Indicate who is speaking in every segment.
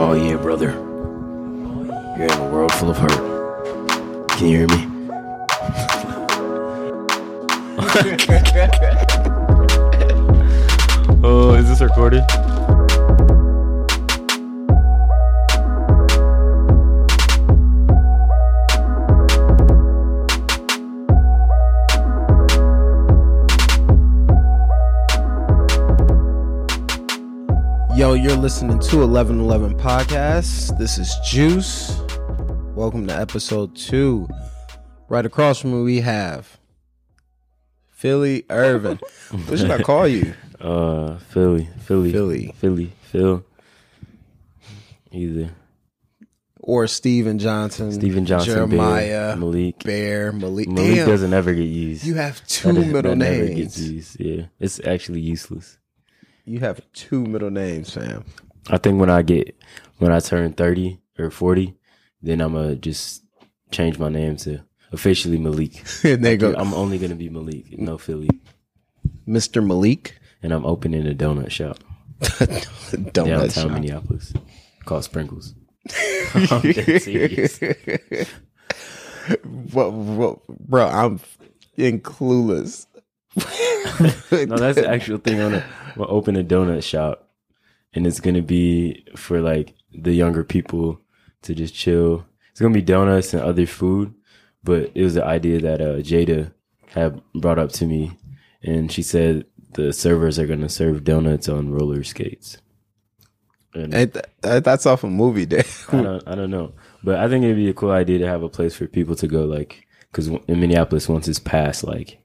Speaker 1: Oh yeah, brother. You're in a world full of hurt. Can you hear me?
Speaker 2: Oh, is this recorded?
Speaker 3: Yo, you're listening to 1111 Podcast. This is Juice. Welcome to episode two. Right across from me, we have Philli Irvin. what should I call you?
Speaker 2: Uh, Philli, Philli,
Speaker 3: Philli.
Speaker 2: Philli, Phil. Either
Speaker 3: Or Steven Johnson.
Speaker 2: Steven Johnson,
Speaker 3: Jeremiah.
Speaker 2: Bear, Malik.
Speaker 3: Bear. Malik.
Speaker 2: Malik
Speaker 3: Damn,
Speaker 2: doesn't ever get used.
Speaker 3: you have two
Speaker 2: That is-
Speaker 3: middle
Speaker 2: that never
Speaker 3: names.
Speaker 2: gets used. Yeah, it's actually useless.
Speaker 3: You have two middle names, fam.
Speaker 2: I think when I get when I turn thirty or forty, then I'm gonna just change my name to officially Malik.
Speaker 3: and they go,
Speaker 2: I'm only gonna be Malik, no Philli,
Speaker 3: Mr. Malik.
Speaker 2: and I'm opening a donut shop
Speaker 3: Donut
Speaker 2: downtown
Speaker 3: shop.
Speaker 2: Minneapolis called Sprinkles. I'm dead serious.
Speaker 3: What, what, bro, I'm in clueless.
Speaker 2: No, that's the actual thing. On it. We'll open a donut shop, and it's gonna be for like the younger people to just chill. It's gonna be donuts and other food, but it was the idea that uh, Jada had brought up to me, and she said the servers are gonna serve donuts on roller skates. And
Speaker 3: Ain't that- that's off a movie day.
Speaker 2: I don't, I don't know, but I think it'd be a cool idea to have a place for people to go, like, because in Minneapolis, once it's past like,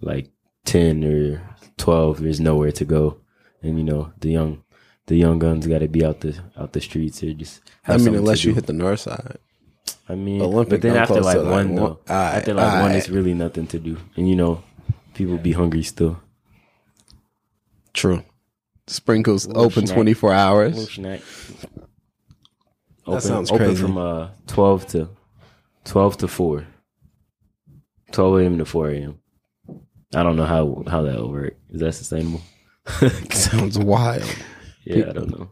Speaker 2: like ten or twelve, there's nowhere to go, and you know the young, the young guns got to be out the out the streets or just.
Speaker 3: I mean, unless you hit the north side.
Speaker 2: I mean,
Speaker 3: Olympic
Speaker 2: but then after like
Speaker 3: like,
Speaker 2: one though,
Speaker 3: one- Aight,
Speaker 2: after like one, it's really nothing to do, and you know, people be hungry still.
Speaker 3: True. Sprinkles
Speaker 2: Little
Speaker 3: open
Speaker 2: snack.
Speaker 3: 24 hours.
Speaker 2: Open,
Speaker 3: sounds
Speaker 2: open
Speaker 3: crazy.
Speaker 2: from uh twelve to twelve to four. Twelve a.m. to four a.m. I don't know how how that will work. Is that sustainable?
Speaker 3: Sounds wild.
Speaker 2: yeah, I don't know.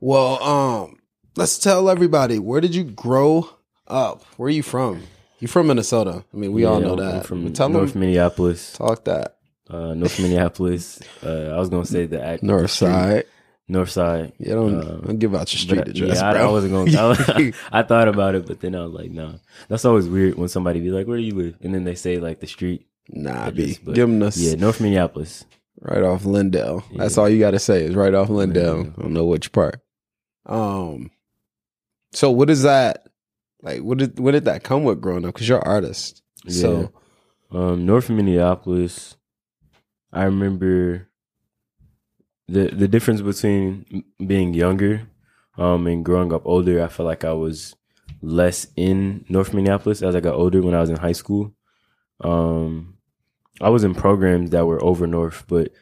Speaker 3: Well, um, let's tell everybody where did you grow up? Where are you from? You from Minnesota? I mean, we all know
Speaker 2: I'm-
Speaker 3: that.
Speaker 2: I'm from
Speaker 3: tell
Speaker 2: North
Speaker 3: them,
Speaker 2: Minneapolis.
Speaker 3: talk that
Speaker 2: Uh, North Minneapolis. Uh, I was gonna say the act
Speaker 3: north side.
Speaker 2: North side.
Speaker 3: Yeah, don't,
Speaker 2: Uh,
Speaker 3: don't give out your street
Speaker 2: But,
Speaker 3: address,
Speaker 2: yeah, I,
Speaker 3: bro.
Speaker 2: I wasn't going. to I thought about it, but then I was like, "No." That's always weird when somebody be like, "Where do you live?" and then they say like the street.
Speaker 3: Nah,
Speaker 2: I
Speaker 3: B.
Speaker 2: guess, but-
Speaker 3: Give them this
Speaker 2: Yeah, North Minneapolis.
Speaker 3: right off Lyndale. That's all you got to say is right off Lyndale.
Speaker 2: Lyndale.
Speaker 3: I don't know which part. Um, so what is that? Like, what did what did that come with growing up? Because you're an artist. So
Speaker 2: Um, North Minneapolis. I remember the the difference between being younger, um, and growing up older. I felt like I was less in North Minneapolis as I got older. When I was in high school, um, I was in programs that were over North, but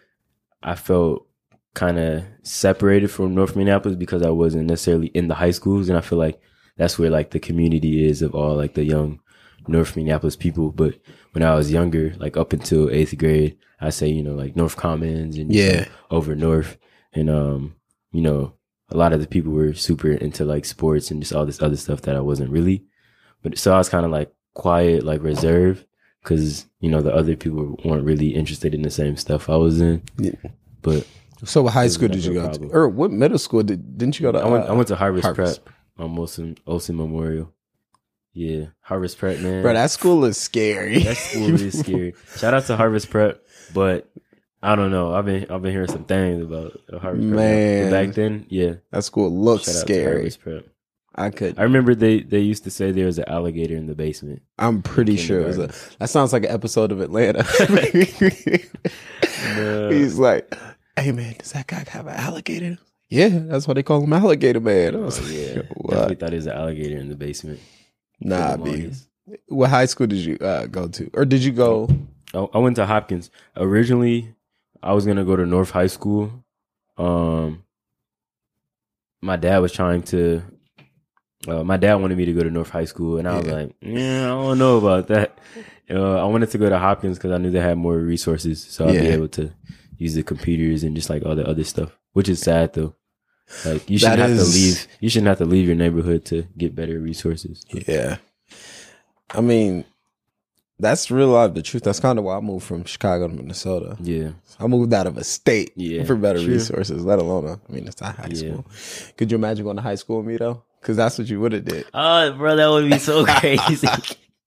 Speaker 2: I felt kind of separated from North Minneapolis because I wasn't necessarily in the high schools, and I feel like that's where like the community is of all like the young North Minneapolis people. But when I was younger, like up until eighth grade, I say you know like North Commons and
Speaker 3: Yeah.
Speaker 2: over North, and um, you know, a lot of the people were super into like sports and just all this other stuff that I wasn't really. But so I was kind of like quiet, like reserved, because you know the other people weren't really interested in the same stuff I was in.
Speaker 3: Yeah.
Speaker 2: But
Speaker 3: so what high school did you
Speaker 2: never a
Speaker 3: go to? Or what middle school did didn't you go to?
Speaker 2: I went, I
Speaker 3: uh,
Speaker 2: went to Harvest,
Speaker 3: Harvest.
Speaker 2: Prep on Olson, Olson Memorial. Yeah, Harvest Prep, man.
Speaker 3: Bro, that school is scary.
Speaker 2: That school is scary. Shout out to Harvest Prep, but I don't know. I've been I've been hearing some things about Harvest Prep.
Speaker 3: Man.
Speaker 2: But back then, yeah.
Speaker 3: that school looks
Speaker 2: Shout
Speaker 3: scary.
Speaker 2: Harvest Prep.
Speaker 3: I could.
Speaker 2: I remember they they used to say there was an alligator in the basement.
Speaker 3: I'm pretty sure it was a. That sounds like an episode of Atlanta.
Speaker 2: No.
Speaker 3: He's like, "Hey man, does that guy have an alligator?" Yeah, that's why they call him Alligator Man. I was
Speaker 2: Oh,
Speaker 3: like,
Speaker 2: yeah,
Speaker 3: what?
Speaker 2: thought there was an alligator in the basement.
Speaker 3: Nah, B. What high school did you uh, go to, or did you go?
Speaker 2: I, I went to Hopkins. Originally, I was gonna go to North High School. Um, my dad was trying to. Uh, my dad wanted me to go to North High School, and I was
Speaker 3: Yeah.
Speaker 2: like, "Yeah, I don't know about that." Uh, I wanted to go to Hopkins because I knew they had more resources, so I'd be able to use the computers and just like all the other stuff. Which is sad though. Like you shouldn't have
Speaker 3: is-
Speaker 2: to leave. You shouldn't have to leave your neighborhood to get better resources.
Speaker 3: Yeah. I mean, that's real life the truth. That's kind of why I moved from Chicago to Minnesota.
Speaker 2: Yeah,
Speaker 3: I moved out of a state
Speaker 2: Yeah,
Speaker 3: for better
Speaker 2: true.
Speaker 3: resources, let alone, a, I mean, it's not high
Speaker 2: Yeah.
Speaker 3: school. Could you imagine going to high school with me though? Because that's what you would have did.
Speaker 2: Oh, bro, that would be so crazy.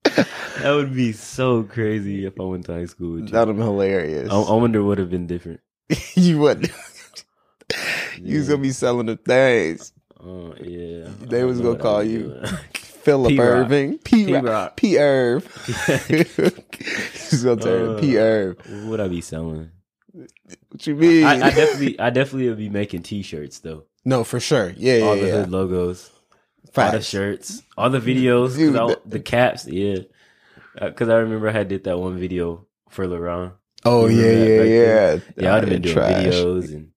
Speaker 2: that would be so crazy if I went to high school with you.
Speaker 3: That would have been hilarious.
Speaker 2: I, I wonder what would have been different.
Speaker 3: you would. You was gonna be selling the things.
Speaker 2: Oh yeah,
Speaker 3: They was gonna
Speaker 2: know what I
Speaker 3: call you. Philip
Speaker 2: P-Rock.
Speaker 3: Irving. P.
Speaker 2: P-Rock.
Speaker 3: P. Irv. He's gonna turn
Speaker 2: Uh,
Speaker 3: P. Irv.
Speaker 2: What would I be selling?
Speaker 3: What you mean?
Speaker 2: I, I definitely, I definitely would be making T-shirts though.
Speaker 3: no, for sure. Yeah, yeah,
Speaker 2: all the
Speaker 3: yeah.
Speaker 2: hood logos, all the
Speaker 3: Facts.
Speaker 2: shirts, all the videos, 'cause
Speaker 3: Dude,
Speaker 2: I-
Speaker 3: that-
Speaker 2: the caps. Yeah, because I remember I did that one video for Laurent.
Speaker 3: Oh yeah,
Speaker 2: that
Speaker 3: yeah,
Speaker 2: back
Speaker 3: yeah.
Speaker 2: Yeah, I'd have been doing
Speaker 3: trash.
Speaker 2: videos and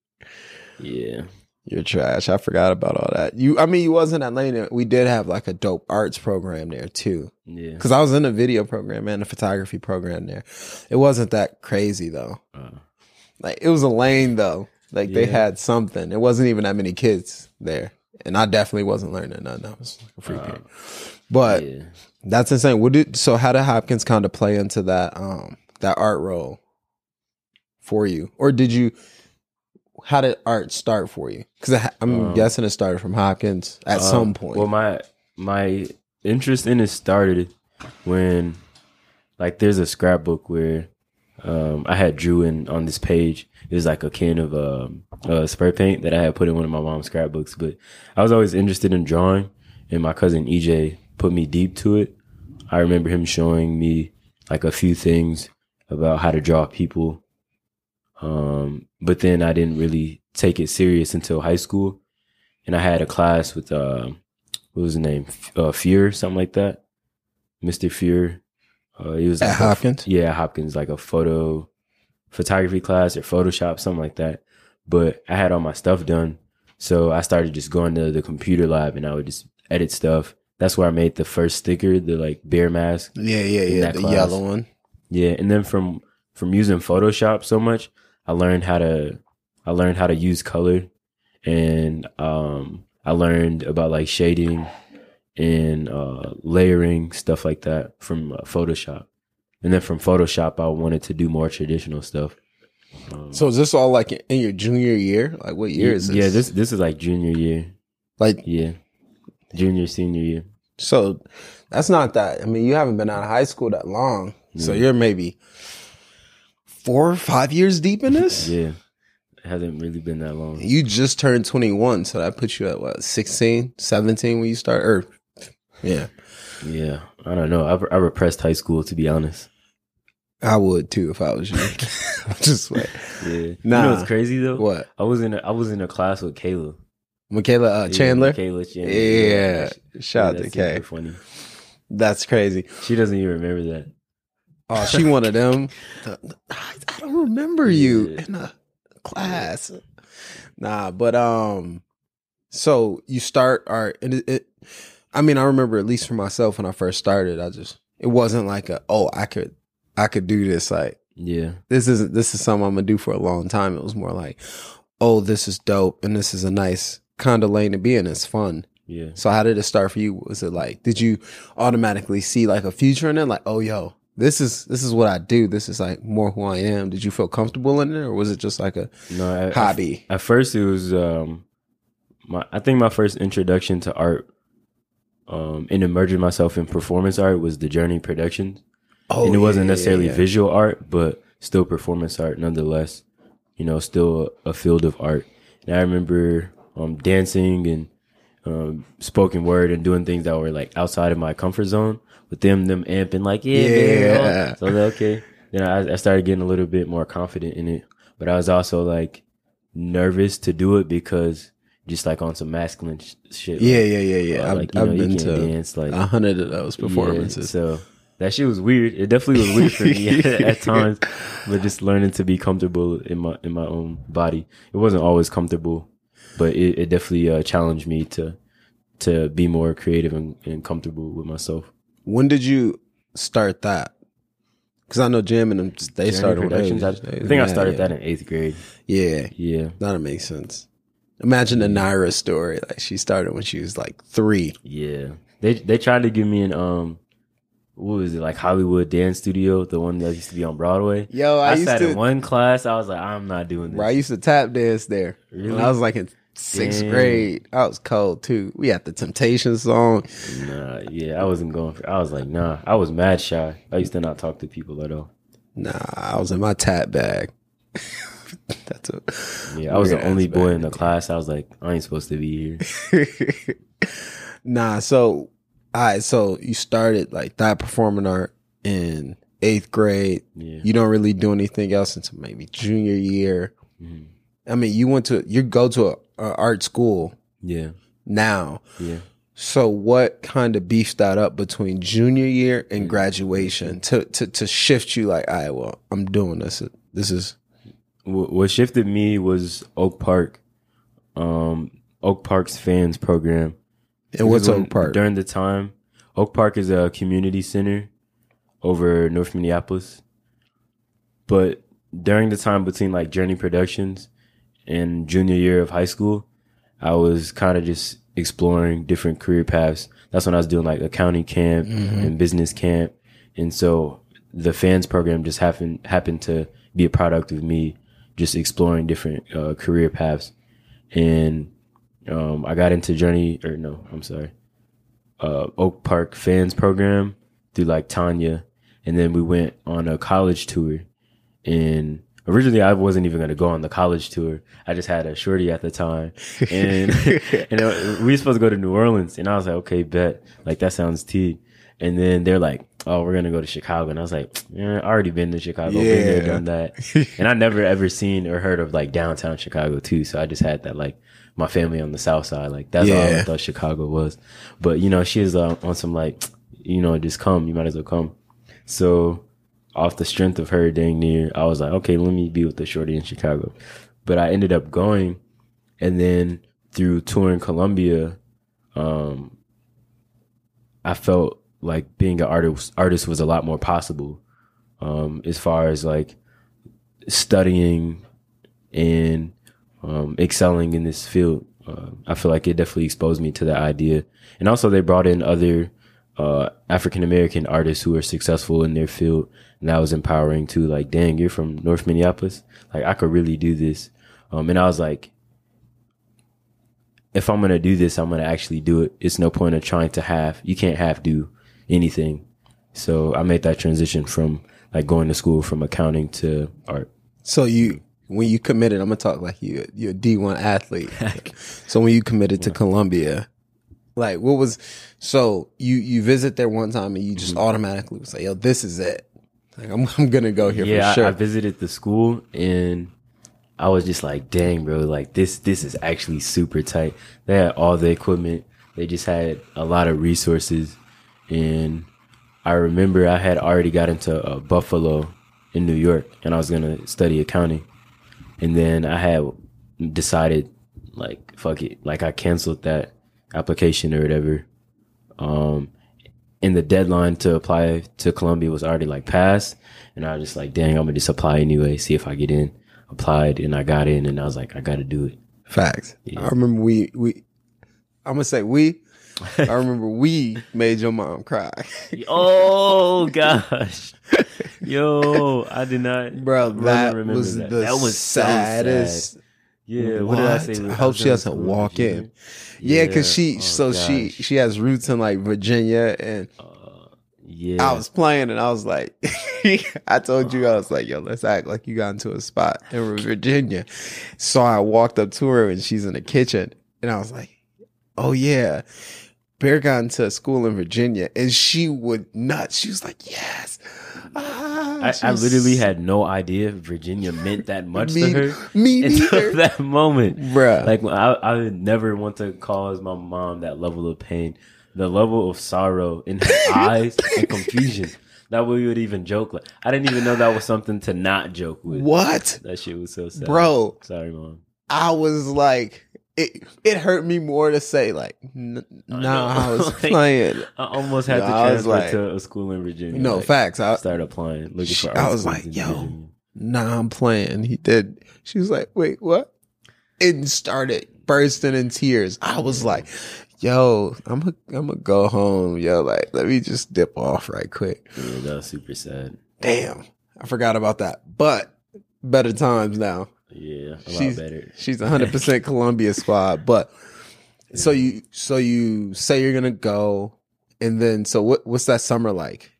Speaker 2: yeah,
Speaker 3: You're trash. I forgot about all that. You, I mean, you was in Atlanta. We did have like a dope arts program there too.
Speaker 2: yeah.
Speaker 3: Because I was in a video program and a photography program there. It wasn't that crazy though.
Speaker 2: Uh,
Speaker 3: Like it was a lane though. Like they had something. It wasn't even that many kids there, and I definitely wasn't learning nothing. I was like a free kid. But
Speaker 2: yeah.
Speaker 3: that's insane. What did so? How did Hopkins kind of play into that um that art role for you, or did you? How did art start for you? Because I'm
Speaker 2: Um,
Speaker 3: guessing it started from Hopkins at some
Speaker 2: Um,
Speaker 3: point.
Speaker 2: Well, my my interest in it started when, like, there's a scrapbook where um, I had drew in on this page. It was like a can of um, uh, spray paint that I had put in one of my mom's scrapbooks. But I was always interested in drawing, and my cousin EJ put me deep to it. I remember him showing me like a few things about how to draw people. Um, but then I didn't really take it serious until high school and I had a class with uh, what was his name, uh, Fear, something like that, Mister Fear. Uh, he was
Speaker 3: At
Speaker 2: like a-
Speaker 3: Hopkins?
Speaker 2: yeah, Hopkins, like a photo photography class or Photoshop, something like that. But I had all my stuff done, so I started just going to the computer lab and I would just edit stuff. That's where I made the first sticker, the like bear mask.
Speaker 3: yeah, yeah, yeah. The
Speaker 2: class.
Speaker 3: yellow one.
Speaker 2: Yeah, and then from from using Photoshop so much, I learned how to I learned how to use color, and um, I learned about like shading and uh, layering stuff like that from uh, Photoshop. And then from Photoshop, I wanted to do more traditional stuff. Um,
Speaker 3: So is this all like in your junior year? Like what year is this?
Speaker 2: Yeah, this this is like junior year.
Speaker 3: like
Speaker 2: Yeah, junior senior year.
Speaker 3: so. That's not that. I mean, you haven't been out of high school that long, so
Speaker 2: Mm.
Speaker 3: you're maybe four or five years deep in this.
Speaker 2: Yeah, it hasn't really been that long.
Speaker 3: You just turned 21, so that puts you at what 16, 17 when you start. Or yeah,
Speaker 2: Yeah, I don't know. I, I repressed high school to be honest.
Speaker 3: I would too if I was you. I'm just like
Speaker 2: Yeah. You know what's crazy though?
Speaker 3: what,
Speaker 2: I was in a, I was in a class with Kayla.
Speaker 3: Michaela uh,
Speaker 2: Yeah,
Speaker 3: Chandler.
Speaker 2: Kayla Chandler.
Speaker 3: Yeah,
Speaker 2: She-
Speaker 3: shout out to Kay.
Speaker 2: Funny.
Speaker 3: That's crazy.
Speaker 2: She doesn't even remember that.
Speaker 3: Oh, she one of them. The- the- I I don't remember you in a class. Nah, but um, so you start art, and it, it. I mean, I remember at least for myself when I first started, I just it wasn't like a oh I could I could do this like
Speaker 2: Yeah.
Speaker 3: this isn't this is something I'm gonna do for a long time. It was more like oh this is dope and this is a nice kind of lane to be in. It's fun.
Speaker 2: Yeah.
Speaker 3: So how did it start for you? Was it like did you automatically see like a future in it? Like oh yo this is this is what I do. This is like more who I am. Did you feel comfortable in it, or was it just like a
Speaker 2: No, I,
Speaker 3: hobby?
Speaker 2: At first, it was um, my. I think my first introduction to art, um, and immersing myself in performance art was the Journey Productions,
Speaker 3: Oh,
Speaker 2: and it wasn't necessarily
Speaker 3: yeah.
Speaker 2: visual art, but still performance art nonetheless. You know, still a, a field of art. And I remember um, dancing and um, spoken word and doing things that were like outside of my comfort zone. With them, them amping like, yeah, man, oh."
Speaker 3: Yeah.
Speaker 2: So I was like, okay. Then I, I started getting a little bit more confident in it, but I was also like nervous to do it because just like on some masculine sh- shit.
Speaker 3: Yeah,
Speaker 2: like,
Speaker 3: yeah, yeah, yeah.
Speaker 2: uh,
Speaker 3: I've,
Speaker 2: like, you
Speaker 3: I've
Speaker 2: you
Speaker 3: been to
Speaker 2: dance like
Speaker 3: a hundred of those
Speaker 2: yeah,
Speaker 3: performances.
Speaker 2: so that shit was weird. It definitely was weird for me at times, but just learning to be comfortable in my in my own body. It wasn't always comfortable, but it, it definitely uh, challenged me to to be more creative and, and comfortable with myself.
Speaker 3: When did you start that? Because I know Jim and them, they
Speaker 2: Journey
Speaker 3: started
Speaker 2: Productions. I, I think I started
Speaker 3: yeah.
Speaker 2: that in eighth grade.
Speaker 3: Yeah,
Speaker 2: Yeah,
Speaker 3: that'll make sense. Imagine the Naira story. Like she started when she was like three.
Speaker 2: Yeah, they they tried to give me an um, what was it like Hollywood Dance Studio, the one that used to be on Broadway.
Speaker 3: Yo, I,
Speaker 2: I,
Speaker 3: used
Speaker 2: sat
Speaker 3: to
Speaker 2: in one class. I was like, I'm not doing this.
Speaker 3: bro, I used to tap dance there.
Speaker 2: Really?
Speaker 3: When I was like in sixth
Speaker 2: Damn.
Speaker 3: grade. I was cold too. We had the Temptation song.
Speaker 2: Nah, yeah, I wasn't going for. I was like, nah, I was mad shy. I used to not talk to people at all.
Speaker 3: Nah, I was in my tap bag. That's a
Speaker 2: Yeah, I was the only boy in the class. I was like, I ain't supposed to be here.
Speaker 3: nah, so all right, so you started like that performing art in eighth grade.
Speaker 2: Yeah,
Speaker 3: You don't really do anything else until maybe junior year.
Speaker 2: Mhm.
Speaker 3: I mean, you went to you go to a, a art school
Speaker 2: yeah,
Speaker 3: now.
Speaker 2: yeah.
Speaker 3: So what kind of beefs that up between junior year and graduation to to to shift you like, all right, well, I'm doing this. This is
Speaker 2: what shifted me was Oak Park, um, Oak Park's fans program.
Speaker 3: And what's
Speaker 2: when-
Speaker 3: Oak Park?
Speaker 2: During the time, Oak Park is a community center over North Minneapolis. But during the time between like Journey Productions and junior year of high school, I was kind of just exploring different career paths. That's when I was doing like accounting camp and business camp. And so the fans program just happened happened to be a product of me just exploring different uh, career paths. And um, I got into Journey, or no, I'm sorry, uh, Oak Park fans program through like Tanya, and then we went on a college tour. And originally, I wasn't even going to go on the college tour. I just had a shorty at the time, and and we were supposed to go to New Orleans, and I was like, okay, bet, like that sounds tea. And then they're like, oh, we're gonna go to Chicago, and I was like, yeah, I already been to Chicago, been there, done that, and I never ever seen or heard of like downtown Chicago too. So I just had that like my family on the south side, like that's all I thought Chicago was. But you know, she was uh, on some like, you know, just come, you might as well come. So off the strength of her dang near, I was like, okay, let me be with the shorty in Chicago. But I ended up going, and then through touring Columbia, um, I felt like being an artist artist was a lot more possible, um, as far as like studying and um, excelling in this field. Uh, I feel like it definitely exposed me to that idea, and also they brought in other uh, African American artists who are successful in their field, and that was empowering too. Like, dang, you're from North Minneapolis, like I could really do this. Um, and I was like, if I'm gonna do this, I'm gonna actually do it. It's no point of trying to half. You can't half do anything. So I made that transition from like going to school from accounting to art.
Speaker 3: So you when you committed, I'm gonna talk like you you're a D one athlete. so when you committed to Columbia, like what was so you you visit there one time and you just
Speaker 2: Mm-hmm.
Speaker 3: automatically was like, yo, this is it. Like I'm I'm gonna go here
Speaker 2: yeah,
Speaker 3: for sure.
Speaker 2: I, I visited the school and I was just like, dang, bro, like this this is actually super tight. They had all the equipment. They just had a lot of resources, and I remember I had already got into uh, Buffalo in New York, and I was gonna study accounting, and then I had decided like fuck it, like I canceled that application or whatever. Um, and the deadline to apply to Columbia was already like passed, and I was just like, dang, I'm gonna just apply anyway, see if I get in. Applied and I got in, and I was like, I gotta do it.
Speaker 3: Facts. I remember we we I'm gonna say we. I remember we made your mom cry.
Speaker 2: Oh gosh, yo, I did not,
Speaker 3: Bro, that
Speaker 2: remember
Speaker 3: was
Speaker 2: that.
Speaker 3: the
Speaker 2: That was so
Speaker 3: saddest.
Speaker 2: sad. Yeah, what, did I say?
Speaker 3: I hope she doesn't walk in. Yeah, because she
Speaker 2: Oh,
Speaker 3: so she
Speaker 2: gosh.
Speaker 3: she has roots in like Virginia and
Speaker 2: Yeah,
Speaker 3: I was playing and I was like, I told you, I was like, yo, let's act like you got into a spot in Virginia. So I walked up to her and she's in the kitchen and I was like, oh yeah. Bear got into a school in Virginia and she would not. She was like, yes. Ah,
Speaker 2: I, I literally had no idea Virginia meant that much
Speaker 3: me,
Speaker 2: to her
Speaker 3: me
Speaker 2: until
Speaker 3: neither.
Speaker 2: that moment.
Speaker 3: Bruh.
Speaker 2: Like I, I would never want to cause my mom that level of pain, the level of sorrow in her eyes and confusion. That we would even joke. Like I didn't even know that was something to not joke with.
Speaker 3: what?
Speaker 2: That shit was so sad,
Speaker 3: Bro.
Speaker 2: Sorry, mom.
Speaker 3: I was like, it, it hurt me more to say like, n- nah, I was playing.
Speaker 2: I almost had
Speaker 3: No,
Speaker 2: to transfer
Speaker 3: like-
Speaker 2: to a school in Virginia.
Speaker 3: No,
Speaker 2: Like,
Speaker 3: facts. I,
Speaker 2: Start applying, looking for.
Speaker 3: I was like, yo.
Speaker 2: Virginia.
Speaker 3: nah, I'm playing. He did. She was like, wait, what? And started, bursting in tears. I was like, yo, I'm gonna I'm gonna go home. Yo, like, let me just dip off right quick.
Speaker 2: Yeah, that was super sad.
Speaker 3: Damn, I forgot about that. But better times now.
Speaker 2: Yeah, a
Speaker 3: She's-
Speaker 2: lot better.
Speaker 3: She's 100 percent Columbia squad. But so you so you say you're gonna go, and then so what? What's that summer like?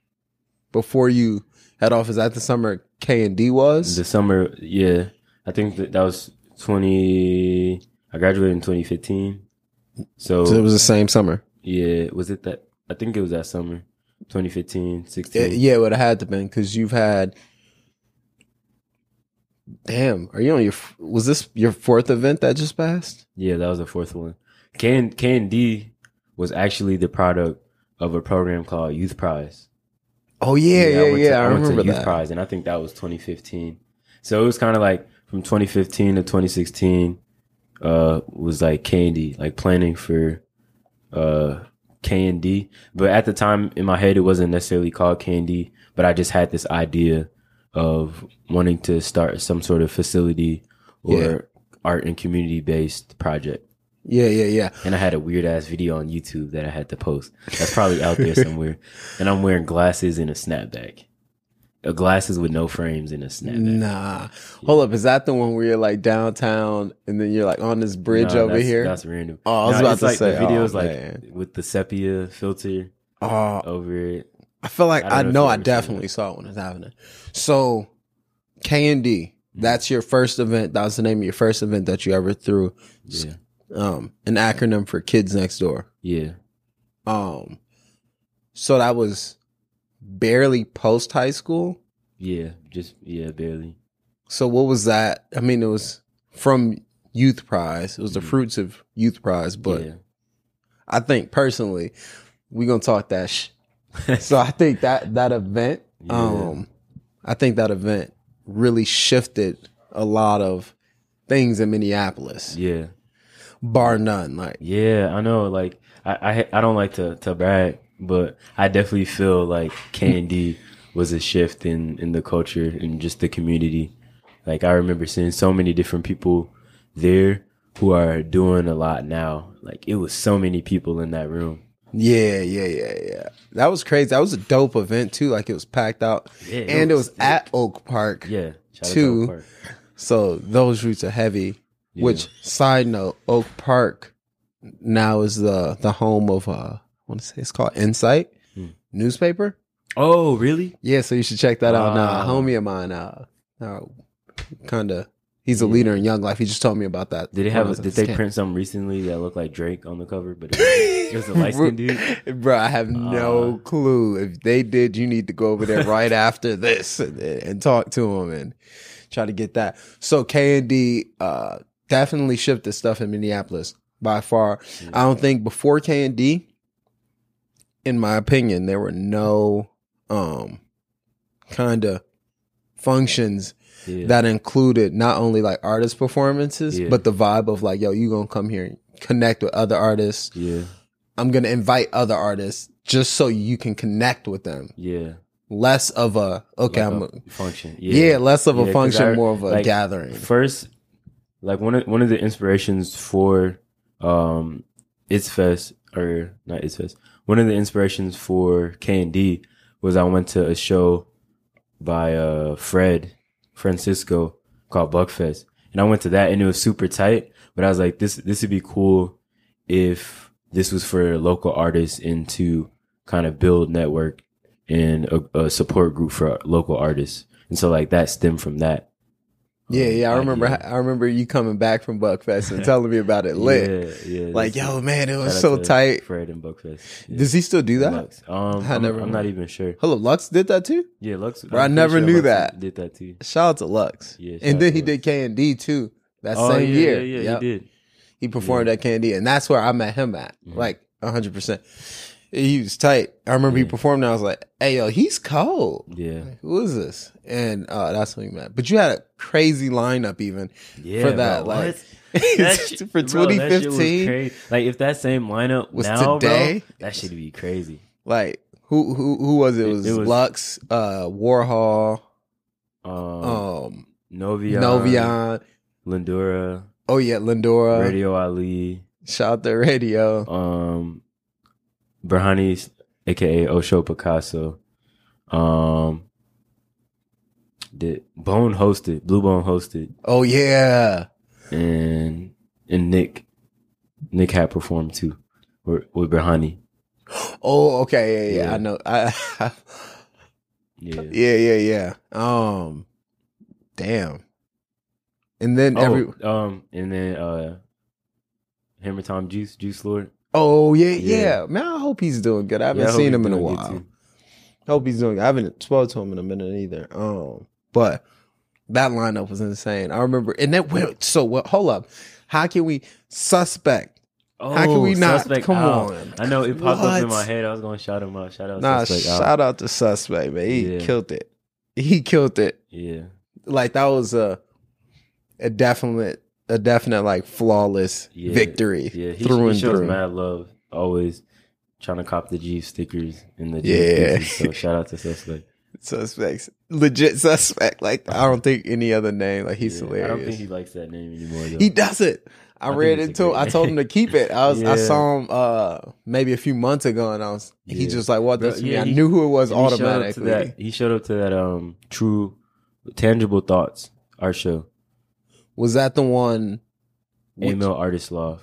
Speaker 3: Before you head off, is that the summer K and D was?
Speaker 2: The summer, yeah, I think that, that was twenty. I graduated in twenty fifteen. So,
Speaker 3: so it was the same summer.
Speaker 2: yeah, was it that? I think it was that summer, 2015, 16.
Speaker 3: Yeah, yeah, it would have had to been because you've had. Damn, are you on your? Was this your fourth event that just passed?
Speaker 2: Yeah, that was the fourth one. K and D was actually the product of a program called Youthprise.
Speaker 3: Oh yeah, yeah,
Speaker 2: I went
Speaker 3: yeah.
Speaker 2: to,
Speaker 3: I,
Speaker 2: to
Speaker 3: remember
Speaker 2: Youth
Speaker 3: that.
Speaker 2: Prize, and I think that was 2015. So it was kind of like from 2015 to 2016 uh, was like Candy, like planning for uh, K and D. But at the time in my head, it wasn't necessarily called Candy, but I just had this idea of wanting to start some sort of facility or
Speaker 3: Yeah.
Speaker 2: art and community based project.
Speaker 3: Yeah, yeah, yeah.
Speaker 2: And I had a weird ass video on YouTube that I had to post. That's probably out there somewhere. And I'm wearing glasses and a snapback. Uh, glasses with no frames and a snapback.
Speaker 3: Nah, hold up. Is that the one where you're like downtown and then you're like on this bridge
Speaker 2: No,
Speaker 3: over
Speaker 2: that's-
Speaker 3: here?
Speaker 2: That's random.
Speaker 3: Oh, I was
Speaker 2: No,
Speaker 3: about to
Speaker 2: like
Speaker 3: say,
Speaker 2: the videos
Speaker 3: oh,
Speaker 2: like with the sepia filter
Speaker 3: Oh,
Speaker 2: over it.
Speaker 3: I feel like
Speaker 2: I
Speaker 3: I,
Speaker 2: know
Speaker 3: I definitely saw it when it was happening. So K and D,
Speaker 2: Mm-hmm.
Speaker 3: that's your first event. That was the name of your first event that you ever threw.
Speaker 2: Yeah.
Speaker 3: Um, an acronym for Kids Next Door.
Speaker 2: Yeah.
Speaker 3: Um, so that was barely post high school.
Speaker 2: Yeah. Just yeah, barely.
Speaker 3: So what was that? I mean, it was from Youthprise. It was the
Speaker 2: Mhm.
Speaker 3: fruits of Youthprise, but
Speaker 2: yeah.
Speaker 3: I think personally, we're gonna talk that. Sh- so I think that that event,
Speaker 2: Yeah.
Speaker 3: um, I think that event really shifted a lot of things in Minneapolis,
Speaker 2: yeah.
Speaker 3: bar none. Like,
Speaker 2: Yeah, I know. Like, I, I, I don't like to, to brag, but I definitely feel like Candy was a shift in, in the culture and just the community. Like, I remember seeing so many different people there who are doing a lot now. Like, it was so many people in that room.
Speaker 3: Yeah, yeah, yeah, yeah. That was crazy. That was a dope event too. Like it was packed out,
Speaker 2: Yeah, it
Speaker 3: and it
Speaker 2: was
Speaker 3: was at Oak Park.
Speaker 2: Yeah. Shout out to
Speaker 3: Two.
Speaker 2: Oak Park.
Speaker 3: So those routes are heavy.
Speaker 2: Yeah.
Speaker 3: Which side note, Oak Park now is the the home of uh I want to say it's called Insight
Speaker 2: Hmm.
Speaker 3: newspaper.
Speaker 2: Oh, really?
Speaker 3: Yeah, so you should check that out. Now, a homie of mine, uh, uh kind of, he's a leader in Young Life. He just told me about that.
Speaker 2: Did they have? A, did they
Speaker 3: camp.
Speaker 2: print something recently that looked like Drake on the cover? But it was, it was a light skinned dude.
Speaker 3: Bro, I have no
Speaker 2: Ah.
Speaker 3: clue. If they did, you need to go over there right after this and, and talk to him and try to get that. So K and D uh, definitely shipped the stuff in Minneapolis by far. I don't think before K and D, in my opinion, there were no um kind of functions
Speaker 2: Yeah.
Speaker 3: that included not only like artist performances,
Speaker 2: Yeah.
Speaker 3: but the vibe of like, yo, you gonna come here and connect with other artists.
Speaker 2: yeah.
Speaker 3: I'm gonna invite other artists just so you can connect with them.
Speaker 2: Yeah.
Speaker 3: Less of a okay,
Speaker 2: Like
Speaker 3: I'm
Speaker 2: a function.
Speaker 3: yeah. less of
Speaker 2: Yeah,
Speaker 3: a function,
Speaker 2: I-
Speaker 3: more of a
Speaker 2: like,
Speaker 3: gathering.
Speaker 2: First, like one of one of the inspirations for um It's Fest or not It's Fest. One of the inspirations for K and D was I went to a show by uh Fred Francisco called Buckfest. And I went to that and it was super tight. But I was like, this this would be cool if this was for local artists and to kind of build network and a, a support group for local artists. And so like that stemmed from that.
Speaker 3: Yeah,
Speaker 2: um,
Speaker 3: yeah. I remember. I remember you coming back from Buckfest and telling me about it. Lit.
Speaker 2: Yeah, yeah.
Speaker 3: like, yo, man, it was so tight.
Speaker 2: Fred and Buckfest. Yeah.
Speaker 3: Does he still do that?
Speaker 2: Lux. Um,
Speaker 3: I
Speaker 2: I'm,
Speaker 3: never
Speaker 2: I'm not even sure.
Speaker 3: Hello, Lux did that too.
Speaker 2: Yeah, Lux.
Speaker 3: Bro, I never
Speaker 2: sure
Speaker 3: knew
Speaker 2: Lux
Speaker 3: that.
Speaker 2: Did that too.
Speaker 3: Shout out to Lux.
Speaker 2: Yeah,
Speaker 3: and then he
Speaker 2: Lux.
Speaker 3: did K and D too. That
Speaker 2: Oh,
Speaker 3: same year.
Speaker 2: Yeah, yeah,
Speaker 3: Yep.
Speaker 2: he did.
Speaker 3: He performed at K and D, and that's where I met him at.
Speaker 2: Mhm.
Speaker 3: Like hundred percent. He was tight. I remember he performed. And I was like, "Hey, yo, he's cold.
Speaker 2: Yeah,
Speaker 3: Who is this?" And uh, that's when we met. But you had a crazy lineup, even
Speaker 2: yeah.
Speaker 3: for that.
Speaker 2: bro,
Speaker 3: like?
Speaker 2: That shit-
Speaker 3: for
Speaker 2: bro, that
Speaker 3: 2015,
Speaker 2: crazy. Like if that same lineup
Speaker 3: Was
Speaker 2: now,
Speaker 3: today?
Speaker 2: bro, that should be crazy.
Speaker 3: like who who who was it? It was,
Speaker 2: it was-
Speaker 3: Lux, uh, Warhol,
Speaker 2: Um,
Speaker 3: um,
Speaker 2: Novion,
Speaker 3: Novion.
Speaker 2: Lindura.
Speaker 3: Oh yeah, Lindora.
Speaker 2: Radio Ali,
Speaker 3: Shout out to radio.
Speaker 2: um, Berhani, aka Osho Picasso, um, did Bone hosted, Blue Bone hosted,
Speaker 3: Oh yeah.
Speaker 2: and and Nick, Nick had performed too, with, with Berhani.
Speaker 3: Oh okay. Yeah, yeah.
Speaker 2: Yeah.
Speaker 3: I know. I,
Speaker 2: Yeah,
Speaker 3: yeah, yeah, yeah. Um, damn. And then
Speaker 2: Oh,
Speaker 3: every.
Speaker 2: um, and then uh, Hammer Time Juice, Juice Lord.
Speaker 3: Oh yeah, yeah,
Speaker 2: Yeah.
Speaker 3: Man, I hope he's doing good. I haven't
Speaker 2: Yeah, I
Speaker 3: seen him in a while.
Speaker 2: too.
Speaker 3: Hope he's doing. I haven't spoke to him in a minute either. Um, but that lineup was insane. I remember, and that went so well. Hold up, how can we suspect? How can we not?
Speaker 2: Oh, Suspect
Speaker 3: Come
Speaker 2: Al.
Speaker 3: on.
Speaker 2: I know it popped up in my head. I was gonna shout him out. Shout out.
Speaker 3: Nah,
Speaker 2: Suspect Al.
Speaker 3: shout out to suspect man. He
Speaker 2: Yeah.
Speaker 3: killed it. He killed it.
Speaker 2: Yeah,
Speaker 3: Like that was a a definite a definite like flawless
Speaker 2: Yeah.
Speaker 3: victory
Speaker 2: yeah. He,
Speaker 3: through
Speaker 2: he
Speaker 3: and
Speaker 2: shows
Speaker 3: through.
Speaker 2: mad love. Always trying to cop the G stickers in the G
Speaker 3: Yeah.
Speaker 2: pieces. So shout out to Suspect.
Speaker 3: Suspects, legit suspect. Like I don't think any other name. Like he's
Speaker 2: Yeah,
Speaker 3: hilarious.
Speaker 2: I don't think he likes that name anymore. Though.
Speaker 3: He doesn't. I,
Speaker 2: I
Speaker 3: read it
Speaker 2: a
Speaker 3: to I told him to keep it. I was I saw him uh maybe a few months ago and I was he just like what
Speaker 2: Bro,
Speaker 3: this to me. I knew who it was
Speaker 2: he showed
Speaker 3: automatically.
Speaker 2: that. He showed up to that um true tangible thoughts our show.
Speaker 3: Was that the one which-
Speaker 2: Email artist love.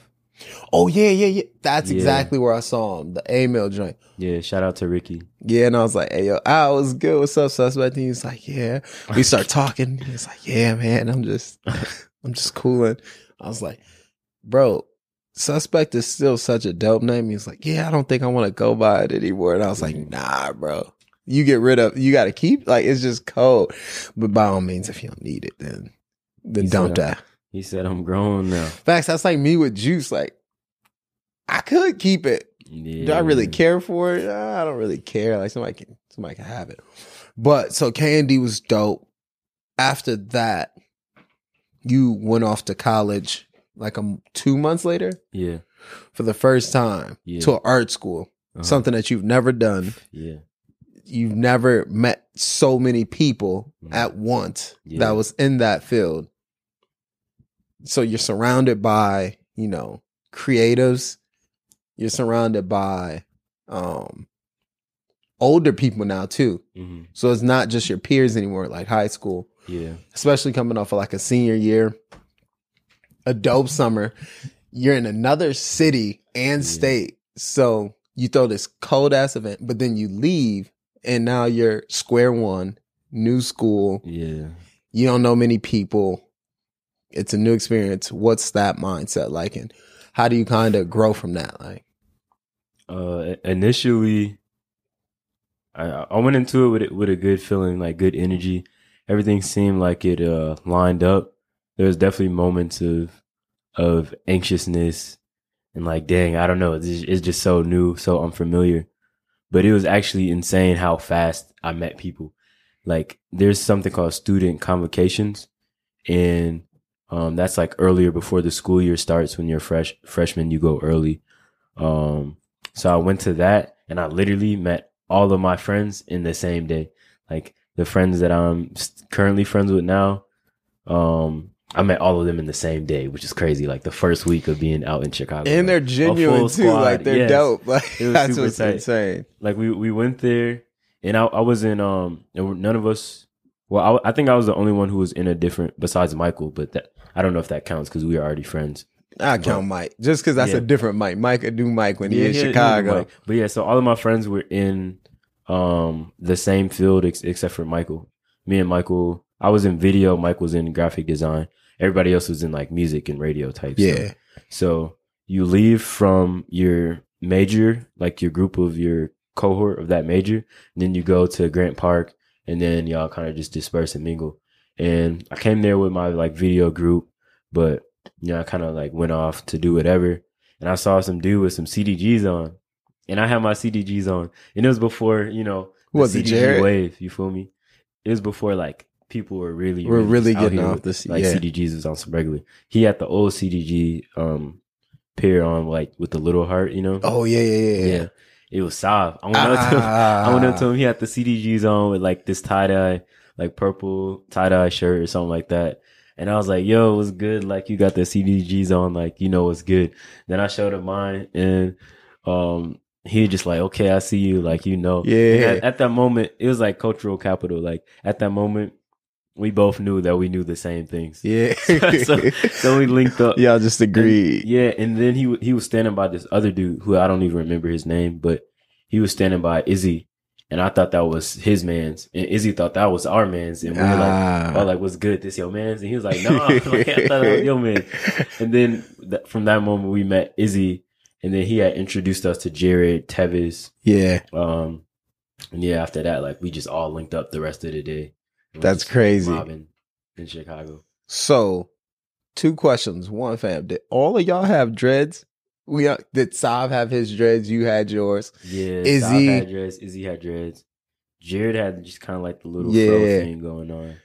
Speaker 3: Oh yeah, yeah, yeah. That's
Speaker 2: Yeah.
Speaker 3: exactly where I saw him. The email joint.
Speaker 2: Yeah, shout out to Ricky.
Speaker 3: Yeah, and I was like, hey yo, I was good. What's up, suspect? And he was like, Yeah. We start talking. He was like, Yeah, man, I'm just I'm just cooling. I was like, bro, suspect is still such a dope name. He was like, Yeah, I don't think I want to go by it anymore. And I was like, nah, bro. You get rid of you gotta keep like it's just cold. But by all means, if you don't need it, then then
Speaker 2: He
Speaker 3: don't
Speaker 2: said,
Speaker 3: die.
Speaker 2: He said I'm grown now.
Speaker 3: Facts, that's like me with juice. Like I could keep it.
Speaker 2: Yeah.
Speaker 3: Do I really care for it? I don't really care. Like somebody can somebody can have it. But so K and D was dope. After that, you went off to college like um two months later
Speaker 2: Yeah.
Speaker 3: for the first time
Speaker 2: Yeah.
Speaker 3: to an art school.
Speaker 2: Uh-huh.
Speaker 3: Something that you've never done.
Speaker 2: Yeah.
Speaker 3: You've never met so many people
Speaker 2: Mhm.
Speaker 3: at once
Speaker 2: Yeah.
Speaker 3: that was in that field. So you're surrounded by, you know, creatives. You're surrounded by um older people now too.
Speaker 2: hmm
Speaker 3: So it's not just your peers anymore, like high school,
Speaker 2: Yeah.
Speaker 3: especially coming off of like a senior year, a dope summer. You're in another city and
Speaker 2: Yeah.
Speaker 3: state. So you throw this cold ass event, but then you leave and now you're square one, new school.
Speaker 2: Yeah.
Speaker 3: You don't know many people. It's a new experience. What's that mindset like? And how do you kind of grow from that? Like,
Speaker 2: Uh, initially, I I went into it with it with a good feeling, like good energy. Everything seemed like it uh lined up. There was definitely moments of of anxiousness and like, dang, I don't know, it's just, it's just so new, so unfamiliar. But it was actually insane how fast I met people. Like, there's something called student convocations, and um, that's like earlier before the school year starts. When you're fresh freshman, you go early. Um, so I went to that and I literally met all of my friends in the same day. Like the friends that I'm currently friends with now, um, I met all of them in the same day, which is crazy. Like the first week of being out in Chicago.
Speaker 3: and they're genuine too. Like they're
Speaker 2: yes.
Speaker 3: dope. Like that's what's
Speaker 2: tight.
Speaker 3: insane.
Speaker 2: like we we went there and I I was in um none of us well I, I think I was the only one who was in a different besides Michael but that I don't know if that counts because we were already friends
Speaker 3: I count Mike just because that's
Speaker 2: Yeah.
Speaker 3: a different Mike. Mike could do Mike when he in
Speaker 2: he- he
Speaker 3: Chicago.
Speaker 2: But yeah so all of my friends were in um the same field ex- except for Michael me and Michael I was in video Mike was in graphic design everybody else was in like music and radio type stuff.
Speaker 3: Yeah,
Speaker 2: So you leave from your major, like your group of your cohort of that major, and then you go to Grant Park, and then y'all kind of just disperse and mingle. And I came there with my like video group, but you know I kind of like went off to do whatever, and I saw some dude with some CDGs on, and I had my CDGs on, and it was before you know the
Speaker 3: Was it
Speaker 2: CDG
Speaker 3: Jared?
Speaker 2: wave. You feel me? It was before like people were really
Speaker 3: We're really
Speaker 2: out
Speaker 3: getting off
Speaker 2: with,
Speaker 3: this-
Speaker 2: like
Speaker 3: yeah.
Speaker 2: CDGs was on some regular. He had the old CDG um pair on like with the little heart, you know.
Speaker 3: Oh yeah, yeah, yeah.
Speaker 2: yeah.
Speaker 3: yeah.
Speaker 2: It was soft. I went up to him. I went up to him. He had the CDGs on with like this tie dye, like purple tie dye shirt or something like that. And I was like, yo, what's good? Like, you got the CDGs on, like, you know what's good. Then I showed him mine and um he just like, okay, I see you, like, you know.
Speaker 3: Yeah.
Speaker 2: At, at that moment, it was like cultural capital. Like at that moment, we both knew that we knew the same things.
Speaker 3: Yeah.
Speaker 2: so, so we linked up.
Speaker 3: Y'all just agreed.
Speaker 2: Yeah, and then he he was standing by this other dude who I don't even remember his name, but he was standing by Izzy, and I thought that was his man's, and Izzy thought that was our man's, and we were like,
Speaker 3: Ah.
Speaker 2: "Oh, like what's good? This your man's?" And he was like, "No, like, I thought it was your man." And then th- from that moment, we met Izzy, and then he had introduced us to Jared Tevis.
Speaker 3: yeah.
Speaker 2: Um, and yeah, after that, like we just all linked up the rest of the day.
Speaker 3: That's crazy.
Speaker 2: mobbing in Chicago.
Speaker 3: So, two questions. One, fam, did all of y'all have dreads? We uh, did Sav have his dreads? You had yours.
Speaker 2: Yeah,
Speaker 3: Izzy-
Speaker 2: Izzy had dreads. Izzy had dreads. Jared had just kind of like the little fro
Speaker 3: Yeah.
Speaker 2: thing going on.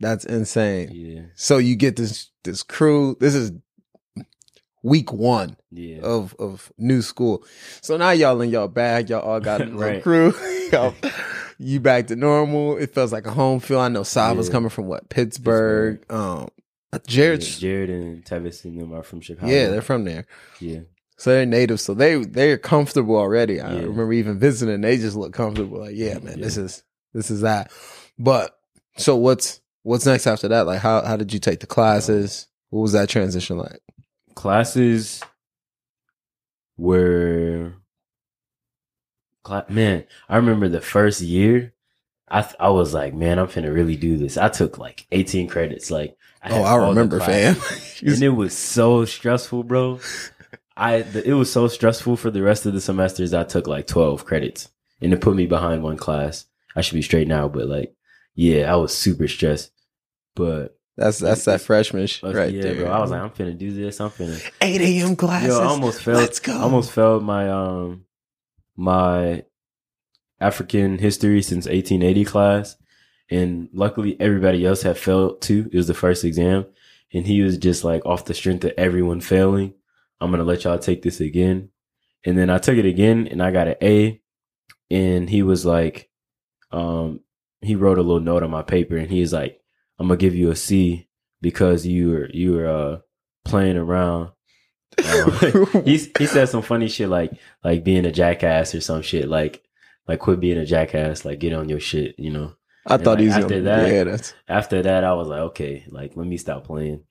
Speaker 3: That's insane.
Speaker 2: Yeah,
Speaker 3: So you get this this crew. This is week one
Speaker 2: yeah,
Speaker 3: of of new school. So now y'all in y'all bag. Y'all all got a
Speaker 2: Right.
Speaker 3: crew. Y'all- you back to normal. It feels like a home feel. I know Sav was coming from what Pittsburgh. Um, Jared's
Speaker 2: Yeah, Jared and Tevis and them are from Chicago.
Speaker 3: yeah, they're from there.
Speaker 2: yeah,
Speaker 3: So they're native, so they they're comfortable already. I
Speaker 2: Yeah.
Speaker 3: remember even visiting; they just look comfortable. Like, yeah, man, this is this is that. But so what's what's next after that? Like, how how did you take the classes? What was that transition like?
Speaker 2: classes were man. I remember the first year. I th- I was like, man, I'm finna really do this. I took like 18 credits. Like,
Speaker 3: oh, I remember, fam.
Speaker 2: and it was so stressful, bro. I the, it was so stressful for the rest of the semesters. I took like twelve credits, and it put me behind one class. I should be straight now, but like, yeah, I was super stressed. But
Speaker 3: that's that's that freshman sh-
Speaker 2: uh,
Speaker 3: right
Speaker 2: yeah,
Speaker 3: there.
Speaker 2: bro, I was like, I'm finna do this. I'm finna.
Speaker 3: eight a.m. classes.
Speaker 2: Yo, I almost failed.
Speaker 3: Let's go.
Speaker 2: I almost failed my um my African history since 1880 class, and luckily everybody else had failed too. It was the first exam, and he was just like off the strength of everyone failing. I'm gonna let y'all take this again, and then I took it again, and I got an A, and he was like, um, he wrote a little note on my paper, and he was like, I'm gonna give you a C because you were you were uh playing around um, he he said some funny shit like like being a jackass or some shit like like quit being a jackass like get on your shit you know
Speaker 3: I
Speaker 2: and,
Speaker 3: thought he was
Speaker 2: after
Speaker 3: gonna,
Speaker 2: that-
Speaker 3: Yeah, that's.
Speaker 2: after that i was like okay like let me stop playing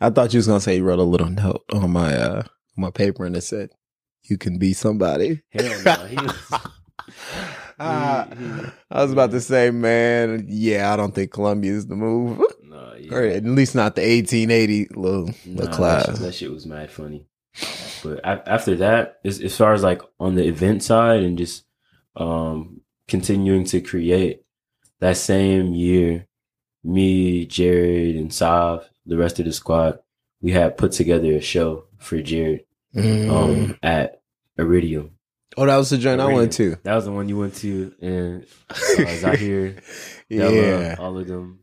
Speaker 3: I thought you was gonna say he wrote a little note on my uh my paper and it said, "You can be somebody."
Speaker 2: hell no he was
Speaker 3: Ah, I was about to say, man, yeah, I don't think Columbia is the move,
Speaker 2: no, yeah.
Speaker 3: or at least not the 1880 little,
Speaker 2: Nah,
Speaker 3: little
Speaker 2: that
Speaker 3: class.
Speaker 2: shit- That, shit was mad funny. But after that, as, as far as like on the event side and just um continuing to create, that same year, me, Jared, and Sav, the rest of the squad, we had put together a show for Jared
Speaker 3: Mm.
Speaker 2: um at Iridium.
Speaker 3: oh, that was the joint I went to.
Speaker 2: That was the one you went to, and uh, Zahir,
Speaker 3: yeah,
Speaker 2: Della, all of them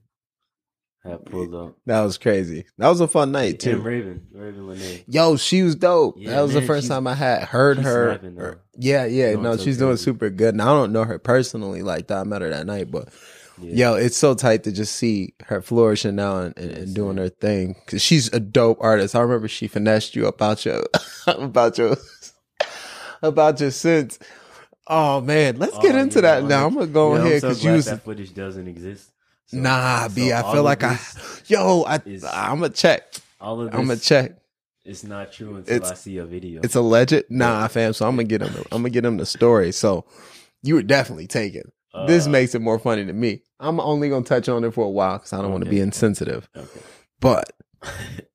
Speaker 2: had pulled up.
Speaker 3: that was crazy. That was a fun night
Speaker 2: And
Speaker 3: too.
Speaker 2: Raven, Raven Lenae.
Speaker 3: Yo, she was dope.
Speaker 2: Yeah,
Speaker 3: that was the first time I had heard her. yeah, yeah,
Speaker 2: Doing
Speaker 3: no,
Speaker 2: so
Speaker 3: she's doing super good. Now I don't know her personally like that. I met her that night, but
Speaker 2: Yeah.
Speaker 3: Yo, it's so tight to just see her flourishing now and, and, and doing her thing because she's a dope artist. I remember she finessed you about your about your about your sense. Oh man, let's oh, get
Speaker 2: Oh,
Speaker 3: into
Speaker 2: yeah,
Speaker 3: that
Speaker 2: I'm-
Speaker 3: now. I'm gonna go
Speaker 2: Yeah,
Speaker 3: ahead because
Speaker 2: glad
Speaker 3: you was
Speaker 2: that footage doesn't exist. So-
Speaker 3: nah,
Speaker 2: so
Speaker 3: B. I feel like I yo, I I'm gonna check.
Speaker 2: all of this.
Speaker 3: I'm gonna check.
Speaker 2: It's not true until
Speaker 3: It's-
Speaker 2: I see a video.
Speaker 3: It's a legend. Nah, fam. So I'm gonna get him. The, I'm gonna get him the story. So you were definitely taken. this
Speaker 2: Uh,
Speaker 3: makes it more funny to me. I'm only gonna touch on it for a while because I don't want to be insensitive.
Speaker 2: okay.
Speaker 3: But